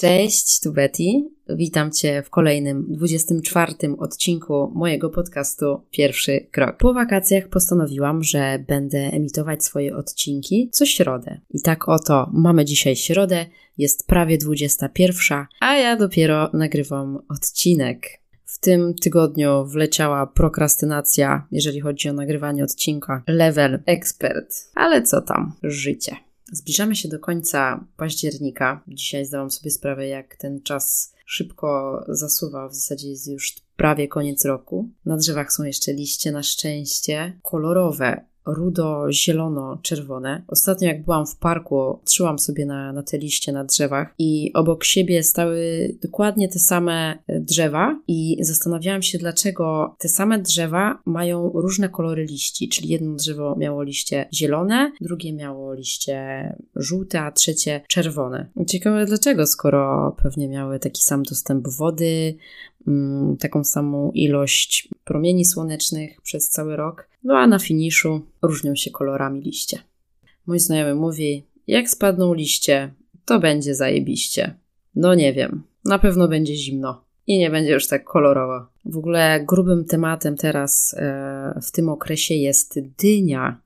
Cześć, tu Betty. Witam Cię w kolejnym 24 odcinku mojego podcastu Pierwszy Krok. Po wakacjach postanowiłam, że będę emitować swoje odcinki co środę. I tak oto mamy dzisiaj środę, jest prawie 21, a ja dopiero nagrywam odcinek. W tym tygodniu wleciała prokrastynacja, jeżeli chodzi o nagrywanie odcinka. Level expert. Ale co tam? Życie. Zbliżamy się do końca października. Dzisiaj zdałam sobie sprawę, jak ten czas szybko zasuwa. W zasadzie jest już prawie koniec roku. Na drzewach są jeszcze liście, na szczęście kolorowe rudo-zielono-czerwone. Ostatnio jak byłam w parku, trzymałam sobie na, na te liście na drzewach i obok siebie stały dokładnie te same e, drzewa i zastanawiałam się, dlaczego te same drzewa mają różne kolory liści, czyli jedno drzewo miało liście zielone, drugie miało liście żółte, a trzecie czerwone. Ciekawe dlaczego, skoro pewnie miały taki sam dostęp wody, taką samą ilość promieni słonecznych przez cały rok. No a na finiszu różnią się kolorami liście. Mój znajomy mówi: Jak spadną liście, to będzie zajebiście. No nie wiem, na pewno będzie zimno i nie będzie już tak kolorowo. W ogóle grubym tematem teraz e, w tym okresie jest dynia.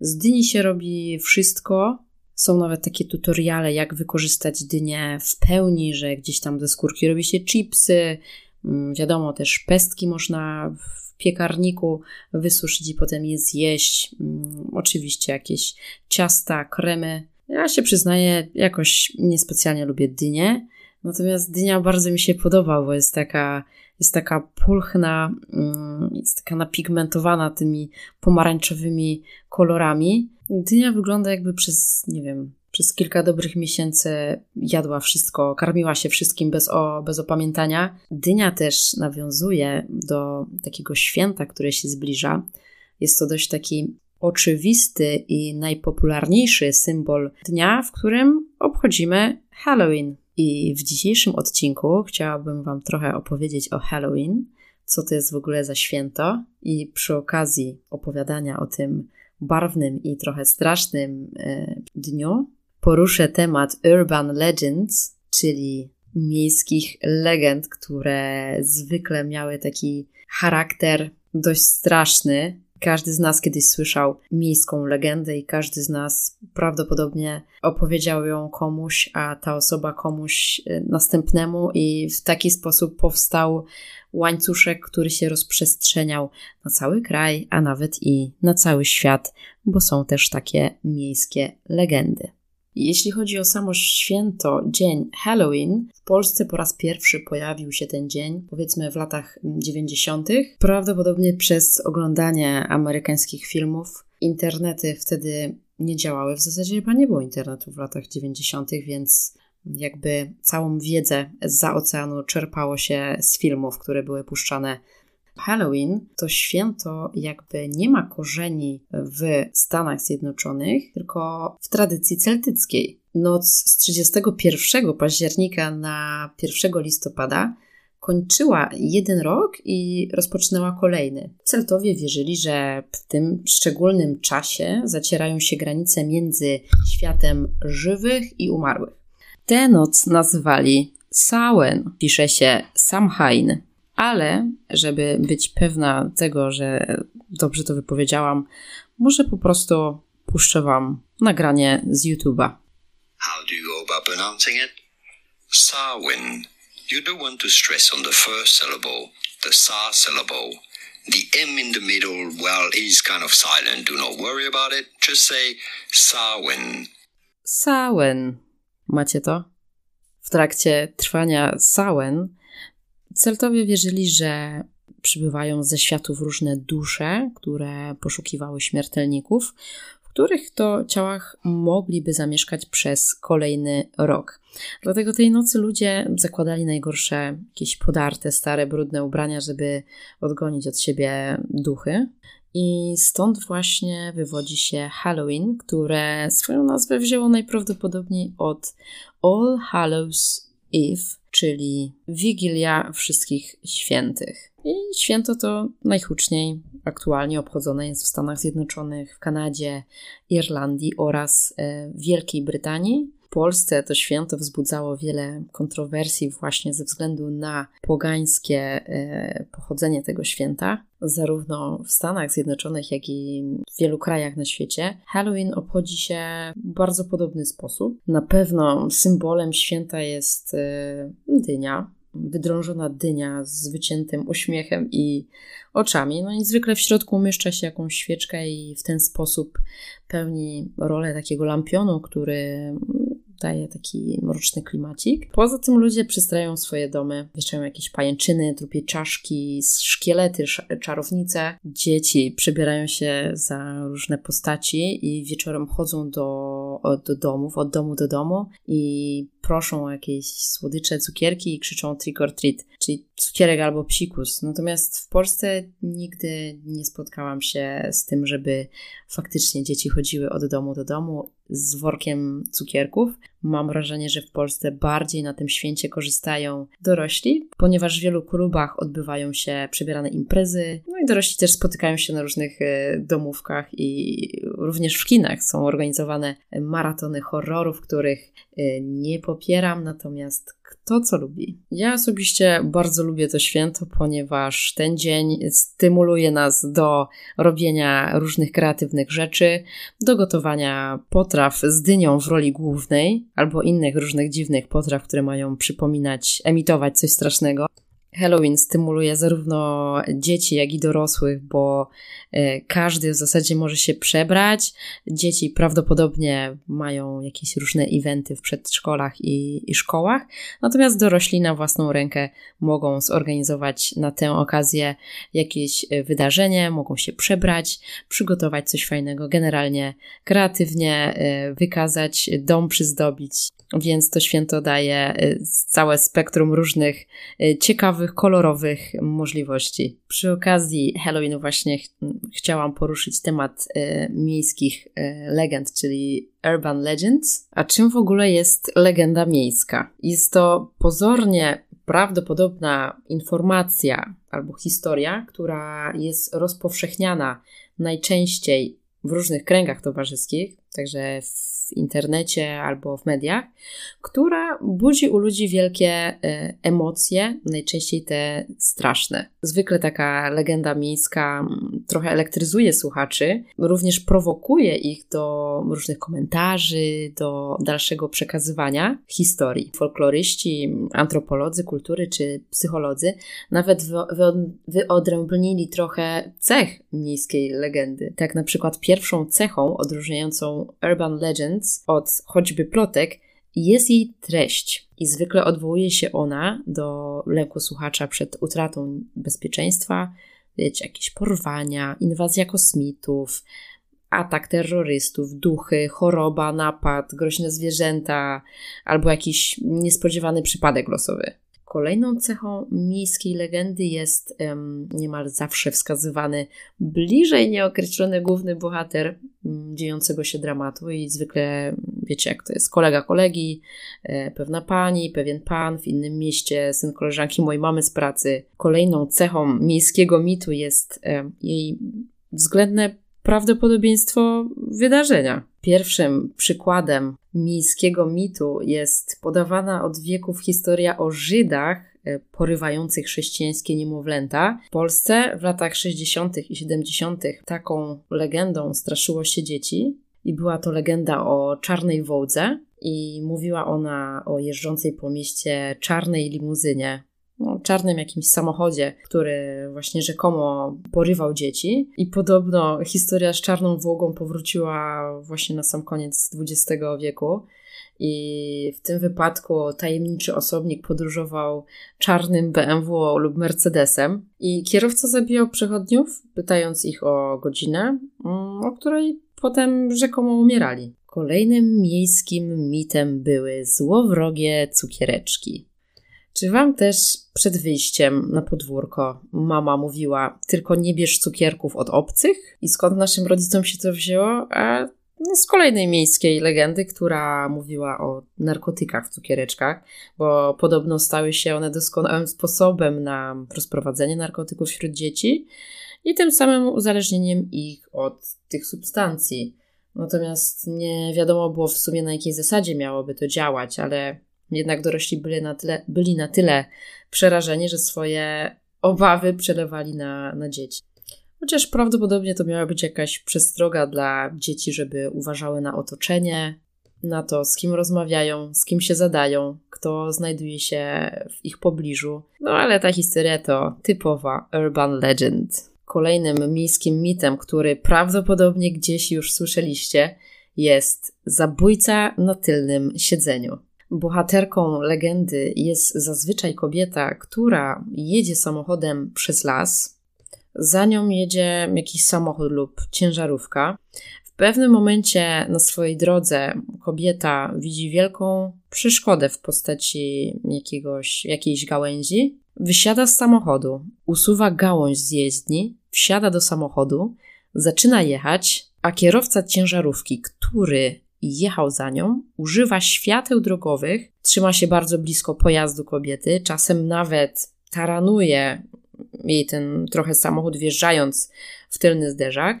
Z dyni się robi wszystko. Są nawet takie tutoriale, jak wykorzystać dynię w pełni, że gdzieś tam ze skórki robi się chipsy. Mm, wiadomo, też pestki można piekarniku wysuszyć i potem je zjeść. Mm, oczywiście jakieś ciasta, kremy. Ja się przyznaję, jakoś niespecjalnie lubię dynię. Natomiast dynia bardzo mi się podoba, bo jest taka, jest taka pulchna, mm, jest taka napigmentowana tymi pomarańczowymi kolorami. Dynia wygląda jakby przez, nie wiem, przez kilka dobrych miesięcy jadła wszystko, karmiła się wszystkim bez, o, bez opamiętania. Dynia też nawiązuje do takiego święta, które się zbliża. Jest to dość taki oczywisty i najpopularniejszy symbol dnia, w którym obchodzimy Halloween. I w dzisiejszym odcinku chciałabym Wam trochę opowiedzieć o Halloween, co to jest w ogóle za święto, i przy okazji opowiadania o tym barwnym i trochę strasznym e, dniu, poruszę temat urban legends, czyli miejskich legend, które zwykle miały taki charakter dość straszny. Każdy z nas kiedyś słyszał miejską legendę i każdy z nas prawdopodobnie opowiedział ją komuś, a ta osoba komuś y, następnemu, i w taki sposób powstał łańcuszek, który się rozprzestrzeniał na cały kraj, a nawet i na cały świat, bo są też takie miejskie legendy. Jeśli chodzi o samo święto, dzień Halloween, w Polsce po raz pierwszy pojawił się ten dzień, powiedzmy w latach 90., prawdopodobnie przez oglądanie amerykańskich filmów. Internety wtedy nie działały, w zasadzie chyba nie było internetu w latach 90., więc jakby całą wiedzę za oceanu czerpało się z filmów, które były puszczane Halloween to święto jakby nie ma korzeni w Stanach Zjednoczonych, tylko w tradycji celtyckiej. Noc z 31 października na 1 listopada kończyła jeden rok i rozpoczynała kolejny. Celtowie wierzyli, że w tym szczególnym czasie zacierają się granice między światem żywych i umarłych. Tę noc nazywali Samhain, pisze się Samhain ale żeby być pewna tego, że dobrze to wypowiedziałam, może po prostu puszczę Wam nagranie z YouTube'a. How do you go about pronouncing it? Sarwin. You don't want to stress on the first syllable, the sa syllable. The M in the middle, well, is kind of silent. Do not worry about it. Just say Sarwin. Sawen. Macie to? W trakcie trwania Sawen Celtowie wierzyli, że przybywają ze światów różne dusze, które poszukiwały śmiertelników, w których to ciałach mogliby zamieszkać przez kolejny rok. Dlatego tej nocy ludzie zakładali najgorsze, jakieś podarte, stare, brudne ubrania, żeby odgonić od siebie duchy. I stąd właśnie wywodzi się Halloween, które swoją nazwę wzięło najprawdopodobniej od All Hallows Eve, czyli Wigilia Wszystkich Świętych. I święto to najhuczniej aktualnie obchodzone jest w Stanach Zjednoczonych, w Kanadzie, Irlandii oraz e, Wielkiej Brytanii. W Polsce to święto wzbudzało wiele kontrowersji właśnie ze względu na pogańskie e, pochodzenie tego święta. Zarówno w Stanach Zjednoczonych, jak i w wielu krajach na świecie Halloween obchodzi się w bardzo podobny sposób. Na pewno symbolem święta jest e, dynia, wydrążona dynia z wyciętym uśmiechem i oczami. No i zwykle w środku umieszcza się jakąś świeczkę i w ten sposób pełni rolę takiego lampionu, który daje taki mroczny klimacik. Poza tym ludzie przystrają swoje domy, wieszają jakieś pajęczyny, trupie czaszki, szkielety, czarownice. Dzieci przebierają się za różne postaci i wieczorem chodzą do, do domów, od domu do domu i proszą o jakieś słodycze, cukierki i krzyczą trick or treat, czyli cukierek albo psikus. Natomiast w Polsce nigdy nie spotkałam się z tym, żeby faktycznie dzieci chodziły od domu do domu z workiem cukierków. Mam wrażenie, że w Polsce bardziej na tym święcie korzystają dorośli, ponieważ w wielu klubach odbywają się przebierane imprezy, no i dorośli też spotykają się na różnych e, domówkach i również w kinach są organizowane maratony horrorów, których e, nie popieram, natomiast kto co lubi. Ja osobiście bardzo lubię to święto, ponieważ ten dzień stymuluje nas do robienia różnych kreatywnych rzeczy, do gotowania potraw z dynią w roli głównej albo innych różnych dziwnych potraw, które mają przypominać, emitować coś strasznego. Halloween stymuluje zarówno dzieci, jak i dorosłych, bo e, każdy w zasadzie może się przebrać. Dzieci prawdopodobnie mają jakieś różne eventy w przedszkolach i, i szkołach, natomiast dorośli na własną rękę mogą zorganizować na tę okazję jakieś e, wydarzenie, mogą się przebrać, przygotować coś fajnego, generalnie kreatywnie e, wykazać, dom przyzdobić. Więc to święto daje całe spektrum różnych ciekawych ciekawych, kolorowych możliwości. Przy okazji Halloween właśnie ch chciałam poruszyć temat e, miejskich e, legend, czyli urban legends. A czym w ogóle jest legenda miejska? Jest to pozornie prawdopodobna informacja albo historia, która jest rozpowszechniana najczęściej w różnych kręgach towarzyskich, także w internecie albo w mediach, która budzi u ludzi wielkie e, emocje, najczęściej te straszne. Zwykle taka legenda miejska mm, trochę elektryzuje słuchaczy, również prowokuje ich do różnych komentarzy, do dalszego przekazywania historii. Folkloryści, antropolodzy kultury czy psycholodzy nawet wyodrębnili trochę cech miejskiej legendy. Tak na przykład pierwszą cechą odróżniającą Urban Legends od choćby plotek jest jej treść i zwykle odwołuje się ona do lęku słuchacza przed utratą bezpieczeństwa, wiecie, jakieś porwania, inwazja kosmitów, atak terrorystów, duchy, choroba, napad, groźne zwierzęta albo jakiś niespodziewany przypadek losowy. Kolejną cechą miejskiej legendy jest um, niemal zawsze wskazywany bliżej nieokreślony główny bohater um, dziejącego się dramatu i zwykle wiecie jak to jest, kolega kolegi, e, pewna pani, pewien pan w innym mieście, syn koleżanki mojej mamy z pracy. Kolejną cechą miejskiego mitu jest e, jej względne prawdopodobieństwo wydarzenia. Pierwszym przykładem miejskiego mitu jest podawana od wieków historia o Żydach e, porywających chrześcijańskie niemowlęta. W Polsce w latach 60. i 70. taką legendą straszyło się dzieci i była to legenda o czarnej wołdze i mówiła ona o jeżdżącej po mieście czarnej limuzynie no, czarnym jakimś samochodzie, który właśnie rzekomo porywał dzieci. I podobno historia z czarną włogą powróciła właśnie na sam koniec XX wieku. I w tym wypadku tajemniczy osobnik podróżował czarnym BMW lub Mercedesem i kierowca zabijał przechodniów, pytając ich o godzinę, mm, o której potem rzekomo umierali. Kolejnym miejskim mitem były złowrogie cukiereczki. Czy wam też przed wyjściem na podwórko mama mówiła, tylko nie bierz cukierków od obcych? I skąd naszym rodzicom się to wzięło? A no, z kolejnej miejskiej legendy, która mówiła o narkotykach w cukiereczkach, bo podobno stały się one doskonałym sposobem na rozprowadzenie narkotyków wśród dzieci i tym samym uzależnieniem ich od tych substancji. Natomiast nie wiadomo było w sumie na jakiej zasadzie miałoby to działać, ale jednak dorośli byli na tyle, byli na tyle przerażeni, że swoje obawy przelewali na, na dzieci. Chociaż prawdopodobnie to miała być jakaś przestroga dla dzieci, żeby uważały na otoczenie, na to, z kim rozmawiają, z kim się zadają, kto znajduje się w ich pobliżu. No ale ta historia to typowa urban legend. Kolejnym miejskim mitem, który prawdopodobnie gdzieś już słyszeliście, jest zabójca na tylnym siedzeniu. Bohaterką legendy jest zazwyczaj kobieta, która jedzie samochodem przez las. Za nią jedzie jakiś samochód lub ciężarówka. W pewnym momencie na swojej drodze kobieta widzi wielką przeszkodę w postaci jakiegoś, jakiejś gałęzi. Wysiada z samochodu, usuwa gałąź z jezdni, wsiada do samochodu, zaczyna jechać, a kierowca ciężarówki, który jechał za nią, używa świateł drogowych, trzyma się bardzo blisko pojazdu kobiety, czasem nawet taranuje jej ten trochę samochód, wjeżdżając w tylny zderzak.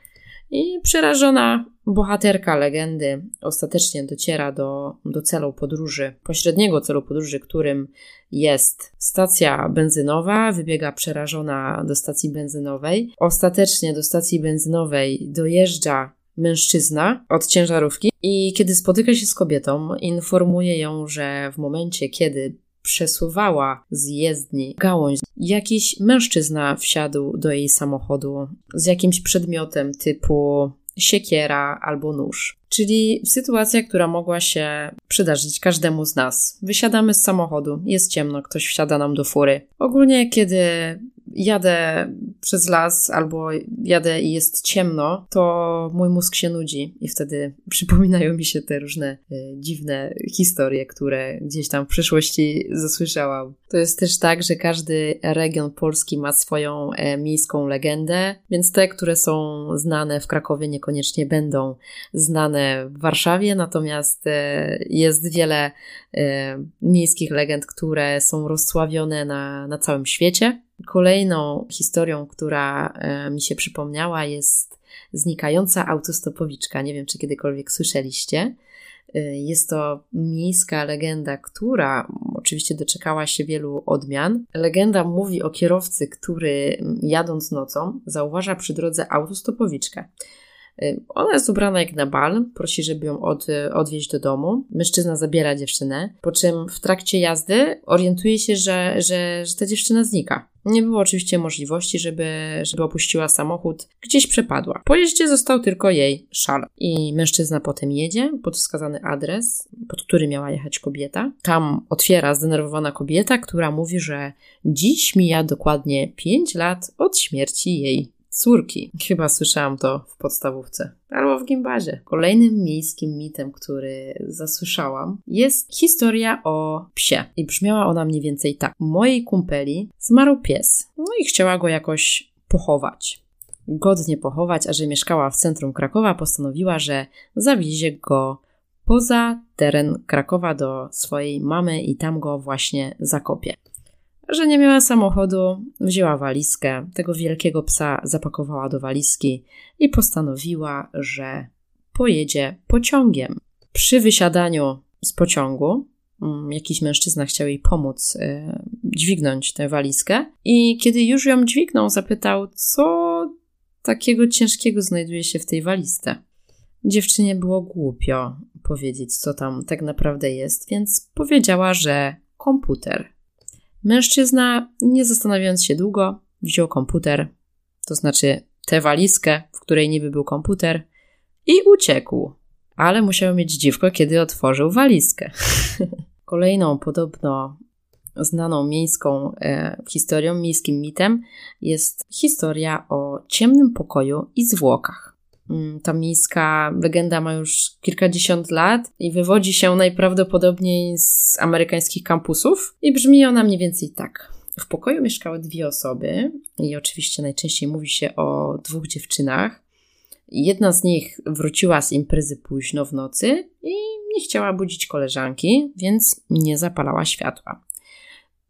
I przerażona bohaterka legendy ostatecznie dociera do, do celu podróży, pośredniego celu podróży, którym jest stacja benzynowa. Wybiega przerażona do stacji benzynowej. Ostatecznie do stacji benzynowej dojeżdża mężczyzna od ciężarówki i kiedy spotyka się z kobietą, informuje ją, że w momencie, kiedy przesuwała z jezdni gałąź, jakiś mężczyzna wsiadł do jej samochodu z jakimś przedmiotem typu siekiera albo nóż. Czyli sytuacja, która mogła się przydarzyć każdemu z nas. Wysiadamy z samochodu, jest ciemno, ktoś wsiada nam do fury. Ogólnie, kiedy jadę przez las albo jadę i jest ciemno, to mój mózg się nudzi i wtedy przypominają mi się te różne e, dziwne historie, które gdzieś tam w przeszłości zasłyszałam. To jest też tak, że każdy region Polski ma swoją e, miejską legendę, więc te, które są znane w Krakowie, niekoniecznie będą znane w Warszawie, natomiast e, jest wiele miejskich legend, które są rozsławione na, na całym świecie. Kolejną historią, która e, mi się przypomniała, jest znikająca autostopowiczka. Nie wiem, czy kiedykolwiek słyszeliście. E, jest to miejska legenda, która oczywiście doczekała się wielu odmian. Legenda mówi o kierowcy, który jadąc nocą zauważa przy drodze autostopowiczkę. Y, ona jest ubrana jak na bal, prosi, żeby ją od, odwieźć do domu. Mężczyzna zabiera dziewczynę, po czym w trakcie jazdy orientuje się, że, że, że ta dziewczyna znika. Nie było oczywiście możliwości, żeby, żeby opuściła samochód, gdzieś przepadła. Po jeździe został tylko jej szal. I mężczyzna potem jedzie pod wskazany adres, pod który miała jechać kobieta. Tam otwiera zdenerwowana kobieta, która mówi, że dziś mija dokładnie 5 lat od śmierci jej córki. Chyba słyszałam to w podstawówce albo w gimbazie. Kolejnym miejskim mitem, który zasłyszałam, jest historia o psie. I brzmiała ona mniej więcej tak. Mojej kumpeli zmarł pies. No i chciała go jakoś pochować. Godnie pochować, a że mieszkała w centrum Krakowa, postanowiła, że zawiezie go poza teren Krakowa do swojej mamy i tam go właśnie zakopie że nie miała samochodu, wzięła walizkę, tego wielkiego psa zapakowała do walizki i postanowiła, że pojedzie pociągiem. Przy wysiadaniu z pociągu mm, jakiś mężczyzna chciał jej pomóc e, dźwignąć tę walizkę i kiedy już ją dźwignął, zapytał, co takiego ciężkiego znajduje się w tej walizce. Dziewczynie było głupio powiedzieć, co tam tak naprawdę jest, więc powiedziała, że komputer. Mężczyzna, nie zastanawiając się długo, wziął komputer, to znaczy tę walizkę, w której niby był komputer, i uciekł. Ale musiał mieć dziwko, kiedy otworzył walizkę. Kolejną podobno znaną miejską e, historią, miejskim mitem jest historia o ciemnym pokoju i zwłokach. Mm, ta miejska legenda ma już kilkadziesiąt lat i wywodzi się najprawdopodobniej z amerykańskich kampusów i brzmi ona mniej więcej tak. W pokoju mieszkały dwie osoby i oczywiście najczęściej mówi się o dwóch dziewczynach. Jedna z nich wróciła z imprezy późno w nocy i nie chciała budzić koleżanki, więc nie zapalała światła.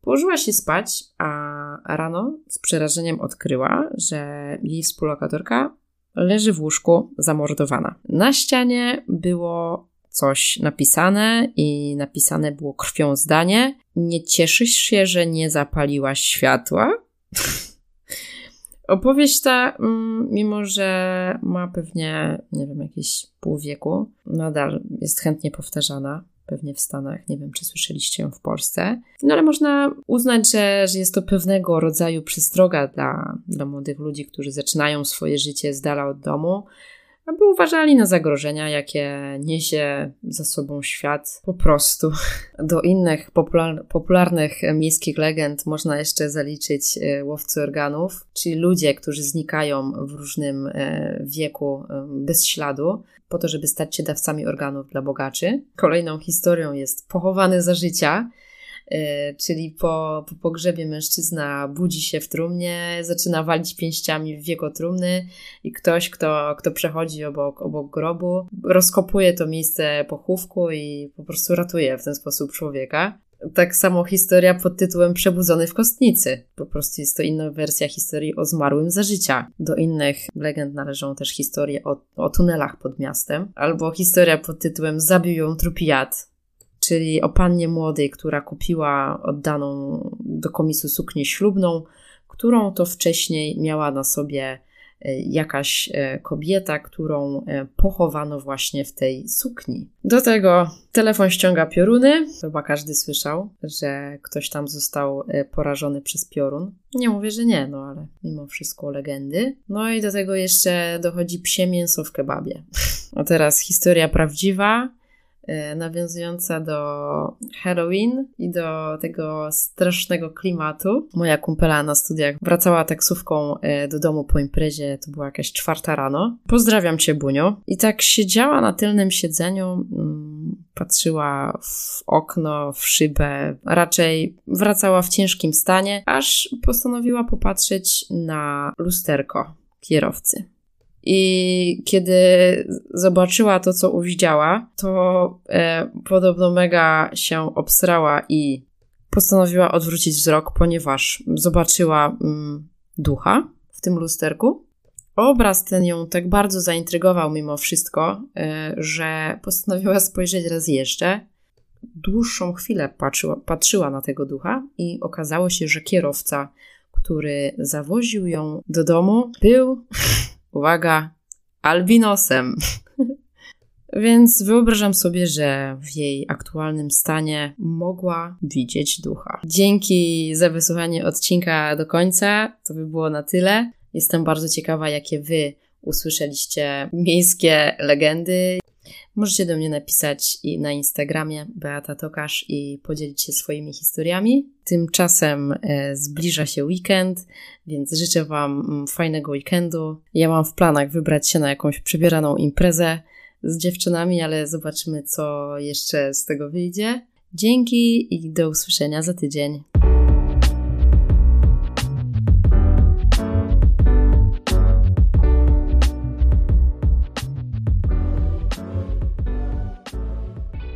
Położyła się spać, a rano z przerażeniem odkryła, że jej współlokatorka leży w łóżku zamordowana. Na ścianie było coś napisane i napisane było krwią zdanie. Nie cieszysz się, że nie zapaliłaś światła? Opowieść ta, mm, mimo że ma pewnie, nie wiem, jakieś pół wieku, nadal jest chętnie powtarzana pewnie w Stanach. Nie wiem, czy słyszeliście ją w Polsce. No ale można uznać, że, że jest to pewnego rodzaju przestroga dla, dla młodych ludzi, którzy zaczynają swoje życie z dala od domu, aby uważali na zagrożenia, jakie niesie za sobą świat po prostu. Do innych popular popularnych miejskich legend można jeszcze zaliczyć e, łowcy organów, czyli ludzie, którzy znikają w różnym e, wieku e, bez śladu, po to, żeby stać się dawcami organów dla bogaczy. Kolejną historią jest pochowany za życia, czyli po, po pogrzebie mężczyzna budzi się w trumnie, zaczyna walić pięściami w wieko trumny i ktoś, kto, kto przechodzi obok, obok grobu, rozkopuje to miejsce pochówku i po prostu ratuje w ten sposób człowieka. Tak samo historia pod tytułem Przebudzony w kostnicy. Po prostu jest to inna wersja historii o zmarłym za życia. Do innych legend należą też historie o, o tunelach pod miastem, albo historia pod tytułem Zabił ją czyli o pannie młodej, która kupiła oddaną do komisu suknię ślubną, którą to wcześniej miała na sobie e, jakaś e, kobieta, którą e, pochowano właśnie w tej sukni. Do tego telefon ściąga pioruny. Chyba każdy słyszał, że ktoś tam został porażony przez piorun. Nie mówię, że nie, no ale mimo wszystko legendy. No i do tego jeszcze dochodzi psie mięso w kebabie. A teraz historia prawdziwa, nawiązująca do Halloween i do tego strasznego klimatu. Moja kumpela na studiach wracała taksówką e, do domu po imprezie, to była jakaś czwarta rano. Pozdrawiam cię, Bunio. I tak siedziała na tylnym siedzeniu, mm, patrzyła w okno, w szybę, raczej wracała w ciężkim stanie, aż postanowiła popatrzeć na lusterko kierowcy. I kiedy zobaczyła to, co uwidziała, to e, podobno mega się obsrała i postanowiła odwrócić wzrok, ponieważ zobaczyła mm, ducha w tym lusterku. Obraz ten ją tak bardzo zaintrygował mimo wszystko, e, że postanowiła spojrzeć raz jeszcze. Dłuższą chwilę patrzyła, patrzyła na tego ducha i okazało się, że kierowca, który zawoził ją do domu, był uwaga, albinosem. Więc wyobrażam sobie, że w jej aktualnym stanie mogła widzieć ducha. Dzięki za wysłuchanie odcinka do końca. To by było na tyle. Jestem bardzo ciekawa, jakie wy usłyszeliście miejskie legendy. Możecie do mnie napisać i na Instagramie Beata Tokarz i podzielić się swoimi historiami. Tymczasem e, zbliża się weekend, więc życzę Wam mm, fajnego weekendu. Ja mam w planach wybrać się na jakąś przebieraną imprezę z dziewczynami, ale zobaczymy, co jeszcze z tego wyjdzie. Dzięki i do usłyszenia za tydzień.